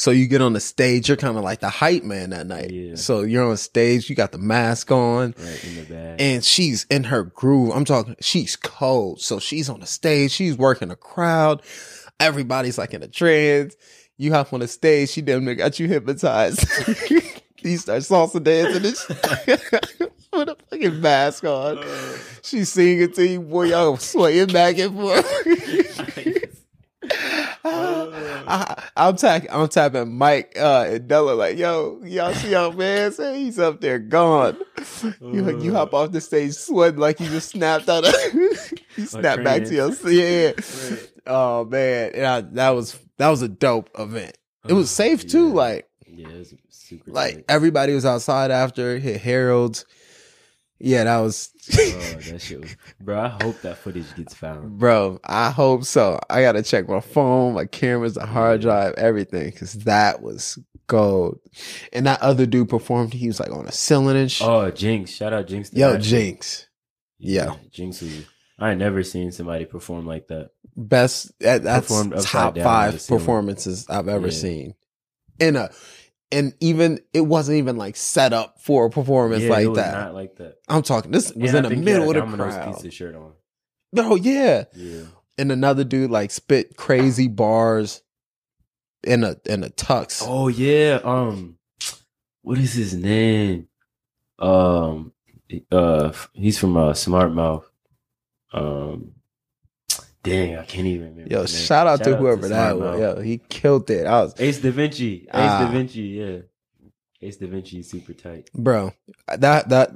Speaker 3: so you get on the stage, you're kind of like the hype man that night.
Speaker 2: Yeah.
Speaker 3: So you're on stage, you got the mask on,
Speaker 2: right in the bag.
Speaker 3: and she's in her groove. I'm talking, she's cold. So she's on the stage, she's working a crowd. Everybody's like in a trance. You hop on the stage, she damn near got you hypnotized. you start salsa dancing and with a fucking mask on. Uh. She's singing to you, boy, y'all swaying back and forth. I, I'm tapping, I'm tapping Mike uh, and Della like, yo, y'all see our man? Say he's up there gone. You you hop off the stage sweating like you just snapped out of. you snap back to your yeah. Oh man, yeah, that was that was a dope event. It was safe too.
Speaker 2: Yeah.
Speaker 3: Like
Speaker 2: Yeah, it was super.
Speaker 3: like
Speaker 2: tight.
Speaker 3: everybody was outside after hit Harold's. Yeah, that was.
Speaker 2: oh, that shit was, bro. I hope that footage gets found.
Speaker 3: Bro, I hope so. I gotta check my phone, my cameras, the hard drive, everything, because that was gold. And that other dude performed. He was like on a ceiling and shit.
Speaker 2: Oh, Jinx! Shout out Jinx.
Speaker 3: Yo. Jinx, yeah.
Speaker 2: Jinx was. I ain't never seen somebody perform like that.
Speaker 3: best. That, that's
Speaker 2: Performed
Speaker 3: top
Speaker 2: down on the
Speaker 3: five performances I've ever
Speaker 2: Yeah.
Speaker 3: seen. In a, and even it wasn't even like set up for a performance
Speaker 2: Yeah, it
Speaker 3: like
Speaker 2: was
Speaker 3: that.
Speaker 2: Not like that.
Speaker 3: I'm talking. This was
Speaker 2: And
Speaker 3: in
Speaker 2: I
Speaker 3: the
Speaker 2: think he had
Speaker 3: middle of the
Speaker 2: Domino's
Speaker 3: crowd.
Speaker 2: Pizza shirt on.
Speaker 3: Oh yeah,
Speaker 2: Yeah.
Speaker 3: and another dude like spit crazy bars in a in a tux.
Speaker 2: Oh yeah. Um, what is his name? Um, uh, he's from uh, Smart Mouth. Um, dang, I can't even remember.
Speaker 3: Yo, shout out to whoever that was. Yo, he killed it. I was,
Speaker 2: Ace Da Vinci. Ace
Speaker 3: Ah.
Speaker 2: Da Vinci. Yeah. Ace Da Vinci is super tight.
Speaker 3: bro. That that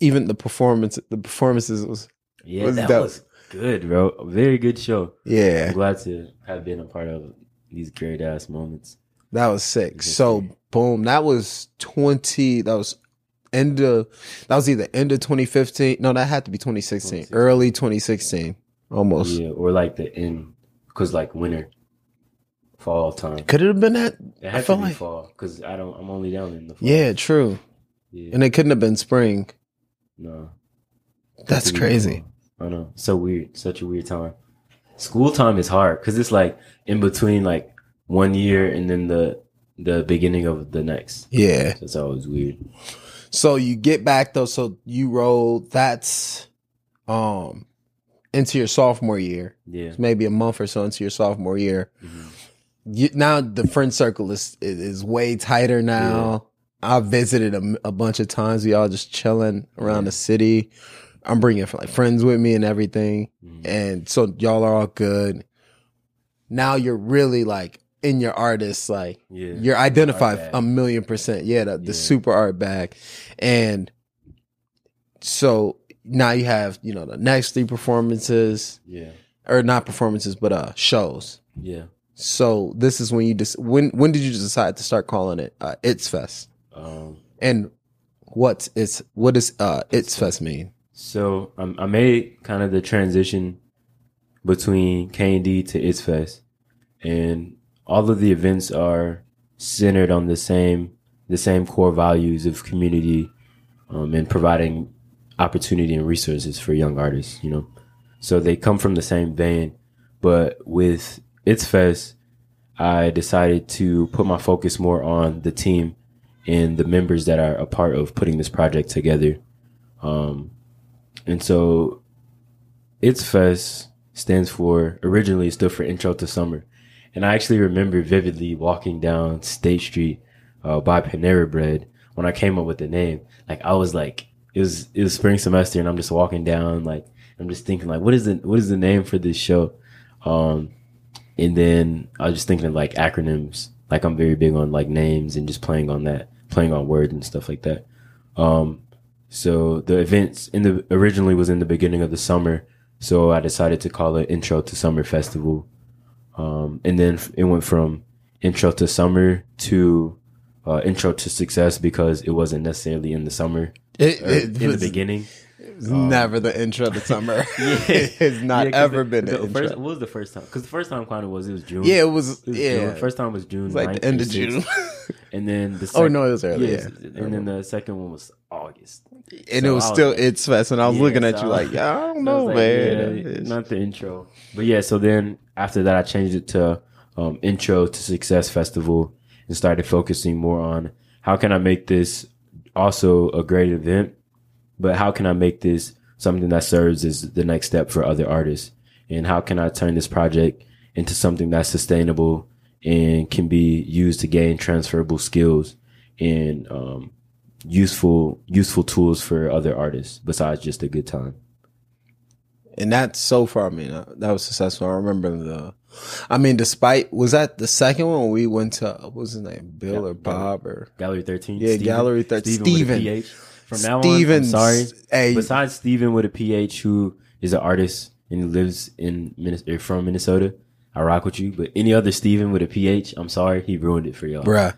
Speaker 3: even the performance, the performances was
Speaker 2: Yeah,
Speaker 3: Was
Speaker 2: that
Speaker 3: dope.
Speaker 2: was good, bro. A very good show. I'm
Speaker 3: yeah,
Speaker 2: glad to have been a part of these great ass moments.
Speaker 3: that was sick. So boom, that was twenty. That was end of that was either end of 2015. No, that had to be 2016,
Speaker 2: 2016.
Speaker 3: early 2016, almost.
Speaker 2: Yeah, or like the end, cause like winter, fall time.
Speaker 3: Could it have been that?
Speaker 2: It
Speaker 3: I
Speaker 2: had to be
Speaker 3: like
Speaker 2: fall, cause I don't. I'm only down in the fall.
Speaker 3: yeah, true.
Speaker 2: yeah.
Speaker 3: And it couldn't have been spring.
Speaker 2: no,
Speaker 3: That's
Speaker 2: Had to be
Speaker 3: crazy.
Speaker 2: I know, so weird, such a weird time. School time is hard, cause it's like in between like one year and then the the beginning of the next.
Speaker 3: Yeah.
Speaker 2: So it's always weird.
Speaker 3: So you get back though. So you roll. That's um into your sophomore year.
Speaker 2: Yeah.
Speaker 3: maybe a month or so into your sophomore year.
Speaker 2: Mhm.
Speaker 3: You, now the friend circle is is, way tighter now. I visited a, a bunch of times. We all just chilling around
Speaker 2: Yeah.
Speaker 3: the city. I'm bringing like friends with me and everything,
Speaker 2: Mhm.
Speaker 3: and so y'all are all good. Now you're really like in your artist, like
Speaker 2: Yeah.
Speaker 3: you're identified a million percent. Yeah, the, the
Speaker 2: Yeah.
Speaker 3: super art bag, and so now you have you know the next three performances
Speaker 2: Yeah.
Speaker 3: or not performances, but uh shows.
Speaker 2: Yeah.
Speaker 3: So this is when you just when when did you decide to start calling it uh, It's Fest?
Speaker 2: Um.
Speaker 3: And what's it's what does uh It's Fest mean?
Speaker 2: So um, I made kind of the transition between K and D to It's Fest, and all of the events are centered on the same the same core values of community um, and providing opportunity and resources for young artists. You know, so they come from the same vein, but with It's Fest, I decided to put my focus more on the team and the members that are a part of putting this project together. Um, and so It's Fest stands for originally stood for Intro to Summer. And I actually remember vividly walking down State Street uh, by Panera Bread when I came up with the name. Like I was like it was it was spring semester and I'm just walking down like I'm just thinking like what is the what is the name for this show? Um and then I was just thinking like acronyms. Like I'm very big on like names and just playing on that, playing on words and stuff like that. Um so the events in the originally was in the beginning of the summer. So I decided to call it Intro to Summer Festival. Um, and then it went from Intro to Summer to uh, Intro to Success because it wasn't necessarily in the summer
Speaker 3: It,
Speaker 2: or in the beginning.
Speaker 3: it was never the intro to summer.
Speaker 2: Yeah.
Speaker 3: it's not
Speaker 2: Yeah,
Speaker 3: ever
Speaker 2: the,
Speaker 3: been
Speaker 2: the
Speaker 3: the intro.
Speaker 2: first. What was the first time? Because the first time kind of was it was June.
Speaker 3: yeah, it was.
Speaker 2: It was
Speaker 3: yeah,
Speaker 2: June. First time was June.
Speaker 3: it was like
Speaker 2: 9th
Speaker 3: the end of June.
Speaker 2: And then the
Speaker 3: oh no, it was early.
Speaker 2: yes,
Speaker 3: Yeah,
Speaker 2: and then the second one was August.
Speaker 3: and
Speaker 2: so
Speaker 3: it was
Speaker 2: was
Speaker 3: still
Speaker 2: like-
Speaker 3: It's Fest, and I was
Speaker 2: Yeah,
Speaker 3: looking at
Speaker 2: so
Speaker 3: you like, yeah, I don't know,
Speaker 2: like,
Speaker 3: man.
Speaker 2: yeah,
Speaker 3: It's-
Speaker 2: not the intro. But yeah, so then after that, I changed it to um, Intro to Success Festival and started focusing more on how can I make this also a great event, but how can I make this something that serves as the next step for other artists? And how can I turn this project into something that's sustainable and can be used to gain transferable skills and um, useful useful tools for other artists besides just a good time.
Speaker 3: and that's so far. I mean, uh, that was successful. I remember the. I mean, despite was that the second one we went to what was his name, Bill
Speaker 2: Yeah,
Speaker 3: or. Bob or
Speaker 2: Gallery 13.
Speaker 3: Yeah, Gallery 13.
Speaker 2: Steven. with a
Speaker 3: Steven.
Speaker 2: PH. From now
Speaker 3: Steven's-
Speaker 2: on, I'm sorry.
Speaker 3: Hey,
Speaker 2: Besides Steven with a PH, who is an artist and lives in Minnesota, eh, from Minnesota, I rock with you. But any other Steven with a PH, I'm sorry, he ruined it for y'all.
Speaker 3: Bruh.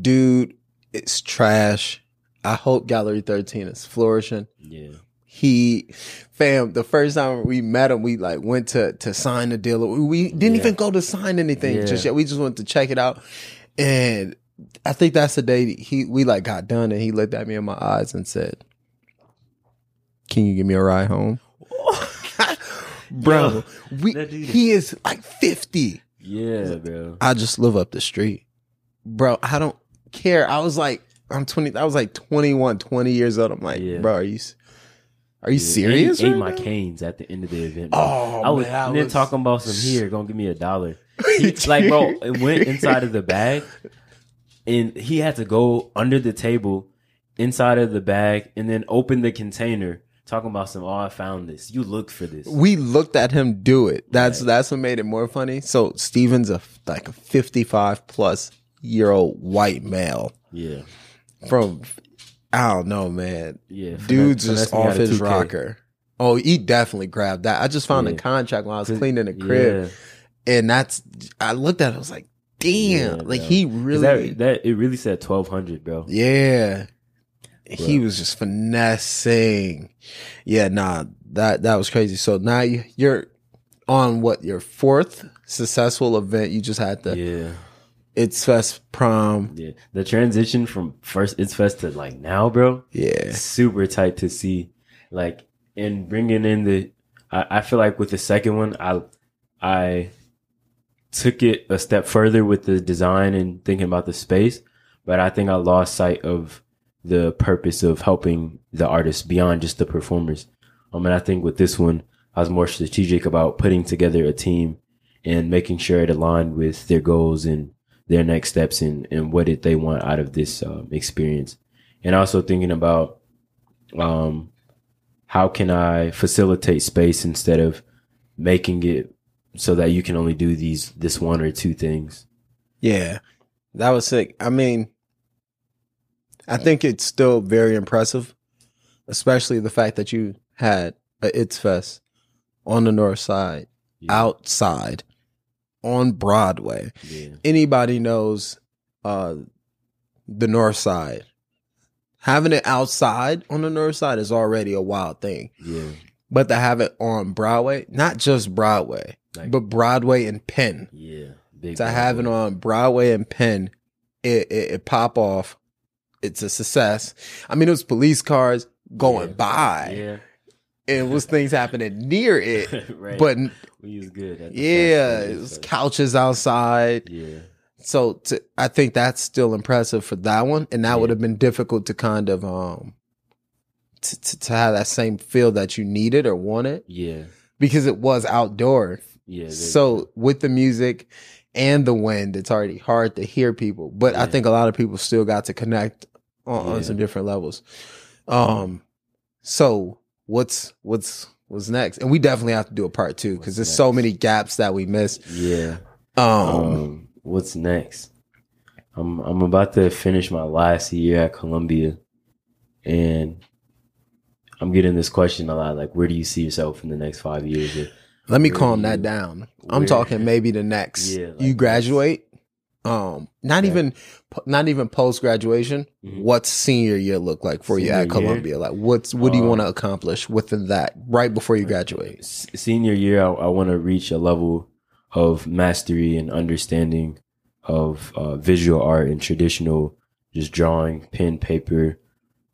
Speaker 3: Dude, it's trash. I hope Gallery 13 is flourishing.
Speaker 2: Yeah,
Speaker 3: He, fam, the first time we met him, we like went to to sign a deal. We didn't
Speaker 2: Yeah.
Speaker 3: even go to sign anything
Speaker 2: Yeah.
Speaker 3: just yet. We just went to check it out. And I think that's the day he we like got done and he looked at me in my eyes and said, Can you give me a ride home? Bro, we,
Speaker 2: dude is-
Speaker 3: he is like 50.
Speaker 2: yeah, bro.
Speaker 3: I just live up the street. Bro, I don't care. I was like, I'm 20, I was like 21, 20 years old. I'm like,
Speaker 2: Yeah.
Speaker 3: bro, are you, are you serious?
Speaker 2: Ate, ate my canes at the end of the event. bro.
Speaker 3: Oh,
Speaker 2: I was,
Speaker 3: man, I
Speaker 2: and then talking about some here, gonna give me a dollar. He, like, bro, it went inside of the bag, and he had to go under the table, inside of the bag, and then open the container. Talking about some, oh, I found this. You looked for this.
Speaker 3: We looked at him do it. That's
Speaker 2: Right.
Speaker 3: that's what made it more funny. So Steven's a like a 55 plus year old white male
Speaker 2: Yeah,
Speaker 3: from I don't know, man.
Speaker 2: yeah.
Speaker 3: Dude's just off his
Speaker 2: 2K.
Speaker 3: rocker. Oh, he definitely grabbed that. I just found a contract while I was cleaning the crib,
Speaker 2: Yeah.
Speaker 3: and that's I looked at it. I was like, damn,
Speaker 2: Yeah,
Speaker 3: like
Speaker 2: bro.
Speaker 3: he really,
Speaker 2: that, that it really said twelve hundred, bro.
Speaker 3: yeah. He was just finessing. Yeah, nah, that that was crazy. So now you, you're on what your fourth successful event. You just had the
Speaker 2: Yeah,
Speaker 3: It's Fest prom.
Speaker 2: yeah. The transition from first it's fest to like now, bro.
Speaker 3: Yeah,
Speaker 2: super tight to see. Like and bringing in the, I, I feel like with the second one, I I took it a step further with the design and thinking about the space, but I think I lost sight of the purpose of helping the artists beyond just the performers. Um, and I think with this one, I was more strategic about putting together a team and making sure it aligned with their goals and their next steps and, and what did they want out of this um, experience. And also thinking about um, how can I facilitate space instead of making it so that you can only do these this one or two things.
Speaker 3: yeah, that was sick. I mean, I think it's still very impressive, especially the fact that you had a It's Fest on the north side,
Speaker 2: Yeah.
Speaker 3: outside, on Broadway.
Speaker 2: Yeah.
Speaker 3: Anybody knows uh, the north side. Having it outside on the north side is already a wild thing.
Speaker 2: Yeah.
Speaker 3: But to have it on Broadway, not just Broadway,
Speaker 2: Like-
Speaker 3: but Broadway and Penn.
Speaker 2: Yeah. Big
Speaker 3: To have it on Broadway and Penn, it, it, it pop off. It's a success. I mean, it was police cars going
Speaker 2: Yeah.
Speaker 3: by,
Speaker 2: Yeah.
Speaker 3: And it was things happening near it.
Speaker 2: right.
Speaker 3: But
Speaker 2: we was good
Speaker 3: yeah, it was
Speaker 2: So,
Speaker 3: couches outside.
Speaker 2: Yeah.
Speaker 3: So to, I think that's still impressive for that one, and that
Speaker 2: Yeah.
Speaker 3: would have been difficult to kind of um to, to, to have that same feel that you needed or wanted
Speaker 2: Yeah.
Speaker 3: because it was outdoor.
Speaker 2: Yeah.
Speaker 3: So with the music and the wind, it's already hard to hear people. But I think a lot of people still got to connect on, on some different levels. Um, so what's what's what's next? And we definitely have to do a part two because there's so many gaps that we missed.
Speaker 2: yeah.
Speaker 3: Um,
Speaker 2: Um, what's next? I'm I'm about to finish my last year at Columbia, and I'm getting this question a lot. Like, where do you see yourself in the next five years? Or-
Speaker 3: Let me calm that down. I'm
Speaker 2: where-
Speaker 3: talking maybe the next
Speaker 2: Yeah, like
Speaker 3: you graduate. Um, not
Speaker 2: Yeah.
Speaker 3: even not even post graduation.
Speaker 2: Mhm.
Speaker 3: What's senior year look like for you at
Speaker 2: Senior year?
Speaker 3: Columbia? Like, what's what do you
Speaker 2: Um,
Speaker 3: want to accomplish within that right before you graduate?
Speaker 2: S- senior year, I, I want to reach a level of mastery and understanding of uh, visual art and traditional, just drawing, pen, paper.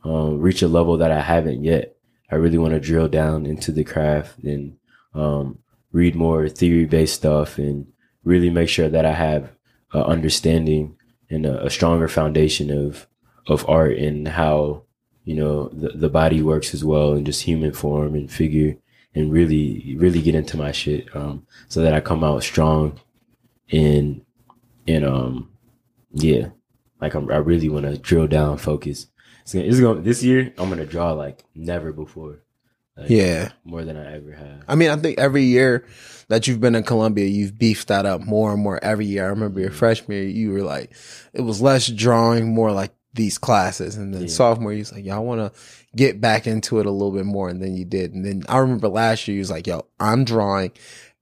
Speaker 2: Um, reach a level that I haven't yet. I really want to drill down into the craft and um, read more theory based stuff and really make sure that I have understanding and a, a stronger foundation of of art and how you know the, the body works as well and just human form and figure and really really get into my shit um so that I come out strong and and um yeah like I'm, I really want to drill down focus. It's gonna, it's gonna this year I'm gonna draw like never before like,
Speaker 3: Yeah.
Speaker 2: more than I ever have
Speaker 3: I mean, I think every year that you've been in Columbia, you've beefed that up more and more every year. I remember your mm-hmm. freshman year, you were like, it was less drawing, more like these classes. And then
Speaker 2: Yeah.
Speaker 3: sophomore, year, he's like, I want to get back into it a little bit more. And then you did. And then I remember last year, he was like, yo, I'm drawing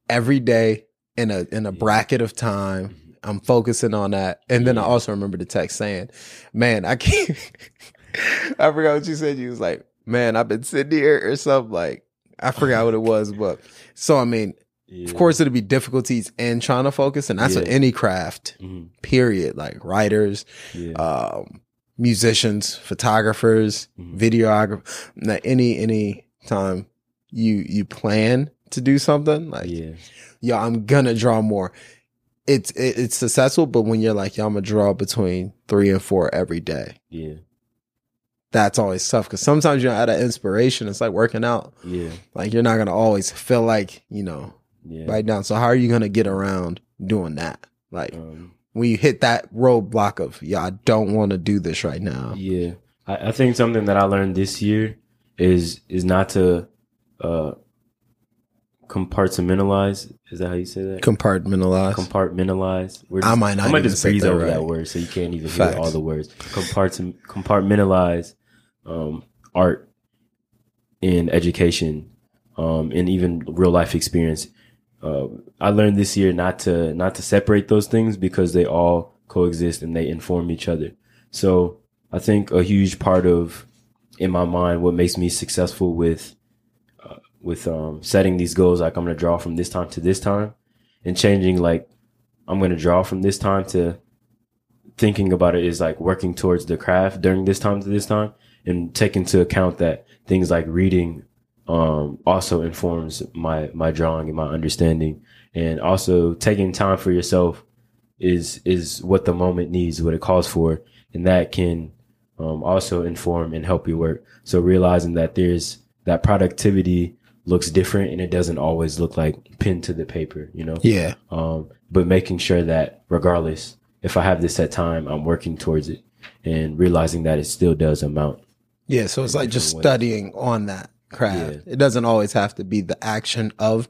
Speaker 3: every day in a, in a bracket of time. Mm-hmm. I'm focusing on that. And then I also remember the text saying, man, I can't, I forgot what you said. You was like, man, I've been sitting here or something like, I forgot what it was, but so, I mean,
Speaker 2: Yeah.
Speaker 3: of course, it'll be difficulties in trying to focus, and that's
Speaker 2: Yeah.
Speaker 3: any craft,
Speaker 2: Mhm.
Speaker 3: period. Like writers,
Speaker 2: Yeah.
Speaker 3: um, musicians, photographers,
Speaker 2: Mhm.
Speaker 3: videographers. Like any any time you you plan to do something, like
Speaker 2: yeah.
Speaker 3: yo, I'm gonna draw more. It's it, it's successful, but when you're like, yo, I'm gonna draw between three and four every day.
Speaker 2: Yeah.
Speaker 3: That's always tough because sometimes you're out of inspiration. It's like working out.
Speaker 2: Yeah.
Speaker 3: Like you're not gonna always feel like you know
Speaker 2: Yeah.
Speaker 3: right down. So how are you gonna get around doing that? Like
Speaker 2: Um,
Speaker 3: when you hit that roadblock of yeah, I don't want to do this right now.
Speaker 2: Yeah, I, I think something that I learned this year is is not to uh compartmentalize. Is that how you say that?
Speaker 3: Compartmentalize.
Speaker 2: compartmentalize. We're
Speaker 3: I might not
Speaker 2: I might
Speaker 3: even
Speaker 2: just
Speaker 3: say
Speaker 2: breeze
Speaker 3: that
Speaker 2: over
Speaker 3: right.
Speaker 2: that word, so you can't even
Speaker 3: Facts.
Speaker 2: hear all the words. Compart- compartmentalize um, art in education, um, and even real life experience. Uh, I learned this year not to not to separate those things because they all coexist and they inform each other. So I think a huge part of in my mind what makes me successful with uh, with um, setting these goals like I'm to draw from this time to this time and changing like I'm to draw from this time to thinking about it is like working towards the craft during this time to this time and take into account that things like reading um, also informs my my drawing and my understanding. And also taking time for yourself is is what the moment needs what it calls for. And that can um, also inform and help your work. So realizing that there's that productivity looks different and it doesn't always look like pen to the paper you know?
Speaker 3: Yeah.
Speaker 2: um, but making sure that regardless if i have this set time i'm working towards it. And realizing that it still does amount
Speaker 3: Yeah. So it's like just
Speaker 2: ways.
Speaker 3: studying on that craft.
Speaker 2: Yeah.
Speaker 3: It doesn't always have to be the action of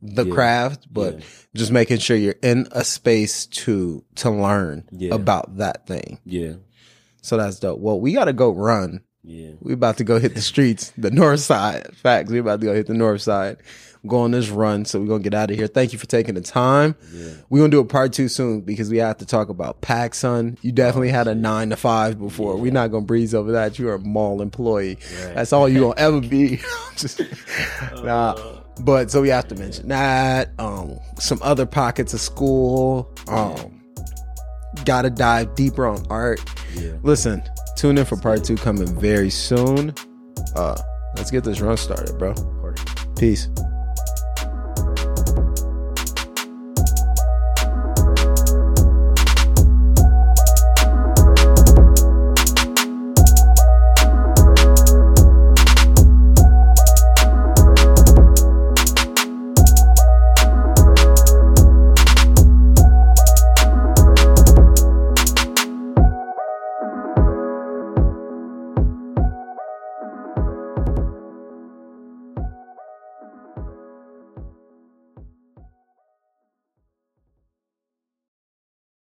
Speaker 3: the
Speaker 2: Yeah.
Speaker 3: craft, but
Speaker 2: Yeah.
Speaker 3: just making sure you're in a space to to learn about that thing.
Speaker 2: yeah
Speaker 3: So that's dope. Well, we gotta go run.
Speaker 2: yeah
Speaker 3: We about to go hit the streets, the north side. Facts. We about to go hit the north side. Go on this run. So we're gonna get out of here. Thank you for taking the time.
Speaker 2: yeah
Speaker 3: We're gonna do a part two soon because we have to talk about PacSun. You definitely had a nine to five before. We're not gonna breeze over that. You're a mall employee.
Speaker 2: Right.
Speaker 3: That's all you gonna ever be. Just nah. But so we have to mention that. Um, some other pockets of school. Um, gotta dive deeper on art.
Speaker 2: yeah
Speaker 3: Listen, tune in for part two coming very soon. Uh, let's get this run started, bro. Peace.